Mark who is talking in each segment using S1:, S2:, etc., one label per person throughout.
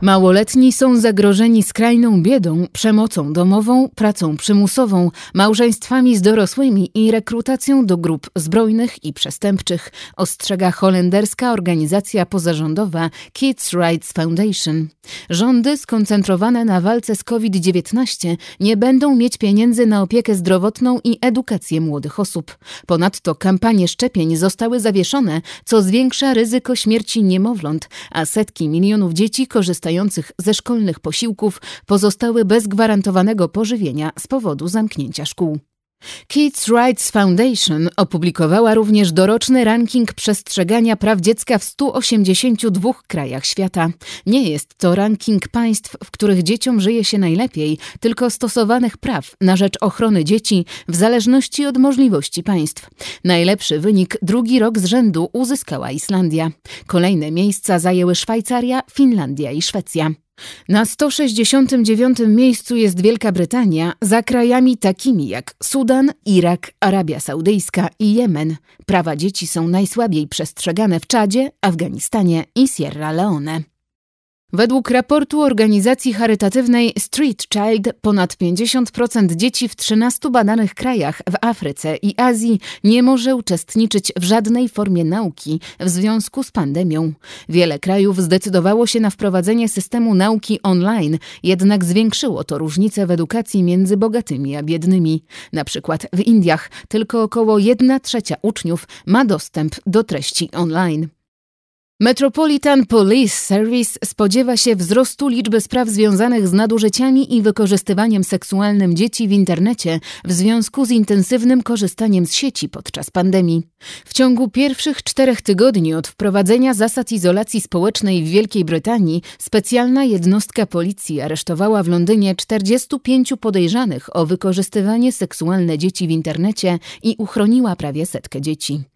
S1: Małoletni są zagrożeni skrajną biedą, przemocą domową, pracą przymusową, małżeństwami z dorosłymi i rekrutacją do grup zbrojnych i przestępczych, ostrzega holenderska organizacja pozarządowa Kids Rights Foundation. Rządy skoncentrowane na walce z COVID-19 nie będą mieć pieniędzy na opiekę zdrowotną i edukację młodych osób. Ponadto kampanie szczepień zostały zawieszone, co zwiększa ryzyko śmierci niemowląt, a setki milionów dzieci korzystają ze szkolnych posiłków pozostały bez gwarantowanego pożywienia z powodu zamknięcia szkół. Kids Rights Foundation opublikowała również doroczny ranking przestrzegania praw dziecka w 182 krajach świata. Nie jest to ranking państw, w których dzieciom żyje się najlepiej, tylko stosowanych praw na rzecz ochrony dzieci w zależności od możliwości państw. Najlepszy wynik drugi rok z rzędu uzyskała Islandia. Kolejne miejsca zajęły Szwajcaria, Finlandia i Szwecja. Na 169 miejscu jest Wielka Brytania, za krajami takimi jak Sudan, Irak, Arabia Saudyjska i Jemen. Prawa dzieci są najsłabiej przestrzegane w Czadzie, Afganistanie i Sierra Leone. Według raportu organizacji charytatywnej Street Child ponad 50% dzieci w 13 badanych krajach w Afryce i Azji nie może uczestniczyć w żadnej formie nauki w związku z pandemią. Wiele krajów zdecydowało się na wprowadzenie systemu nauki online, jednak zwiększyło to różnice w edukacji między bogatymi a biednymi. Na przykład w Indiach tylko około 1 trzecia uczniów ma dostęp do treści online. Metropolitan Police Service spodziewa się wzrostu liczby spraw związanych z nadużyciami i wykorzystywaniem seksualnym dzieci w internecie w związku z intensywnym korzystaniem z sieci podczas pandemii. W ciągu pierwszych czterech tygodni od wprowadzenia zasad izolacji społecznej w Wielkiej Brytanii specjalna jednostka policji aresztowała w Londynie 45 podejrzanych o wykorzystywanie seksualne dzieci w internecie i uchroniła prawie setkę dzieci.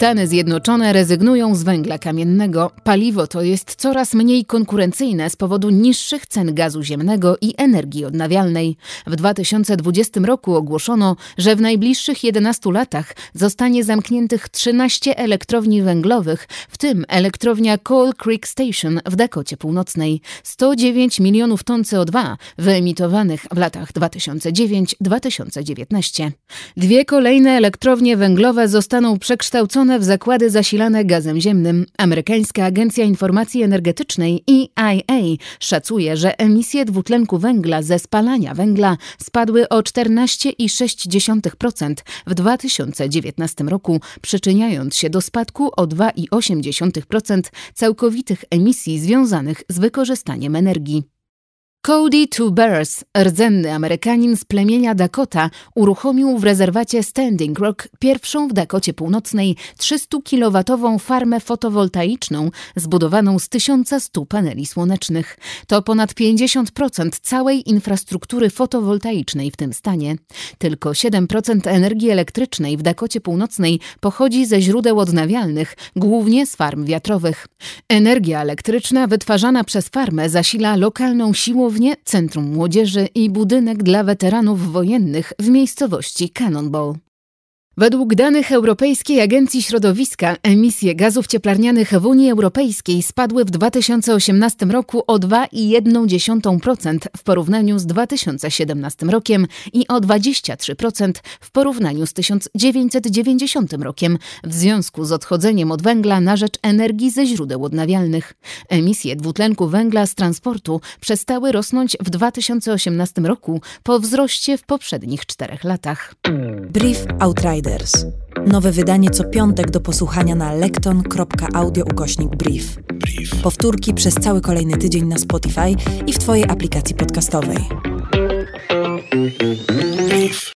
S1: Stany Zjednoczone rezygnują z węgla kamiennego. Paliwo to jest coraz mniej konkurencyjne z powodu niższych cen gazu ziemnego i energii odnawialnej. W 2020 roku ogłoszono, że w najbliższych 11 latach zostanie zamkniętych 13 elektrowni węglowych, w tym elektrownia Coal Creek Station w Dakocie Północnej. 109 milionów ton CO2 wyemitowanych w latach 2009-2019. Dwie kolejne elektrownie węglowe zostaną przekształcone w zakłady zasilane gazem ziemnym. Amerykańska Agencja Informacji Energetycznej EIA szacuje, że emisje dwutlenku węgla ze spalania węgla spadły o 14,6% w 2019 roku, przyczyniając się do spadku o 2,8% całkowitych emisji związanych z wykorzystaniem energii. Cody Two Bears, rdzenny Amerykanin z plemienia Dakota, uruchomił w rezerwacie Standing Rock pierwszą w Dakocie Północnej 300-kilowatową farmę fotowoltaiczną zbudowaną z 1100 paneli słonecznych. To ponad 50% całej infrastruktury fotowoltaicznej w tym stanie. Tylko 7% energii elektrycznej w Dakocie Północnej pochodzi ze źródeł odnawialnych, głównie z farm wiatrowych. Energia elektryczna wytwarzana przez farmę zasila lokalną siłą siłownię, centrum młodzieży i budynek dla weteranów wojennych w miejscowości Cannonball. Według danych Europejskiej Agencji Środowiska emisje gazów cieplarnianych w Unii Europejskiej spadły w 2018 roku o 2,1% w porównaniu z 2017 rokiem i o 23% w porównaniu z 1990 rokiem w związku z odchodzeniem od węgla na rzecz energii ze źródeł odnawialnych. Emisje dwutlenku węgla z transportu przestały rosnąć w 2018 roku po wzroście w poprzednich czterech latach.
S2: Brief Outrider Nowe wydanie co piątek do posłuchania na lekton.audio ukośnik brief. Powtórki przez cały kolejny tydzień na Spotify i w Twojej aplikacji podcastowej.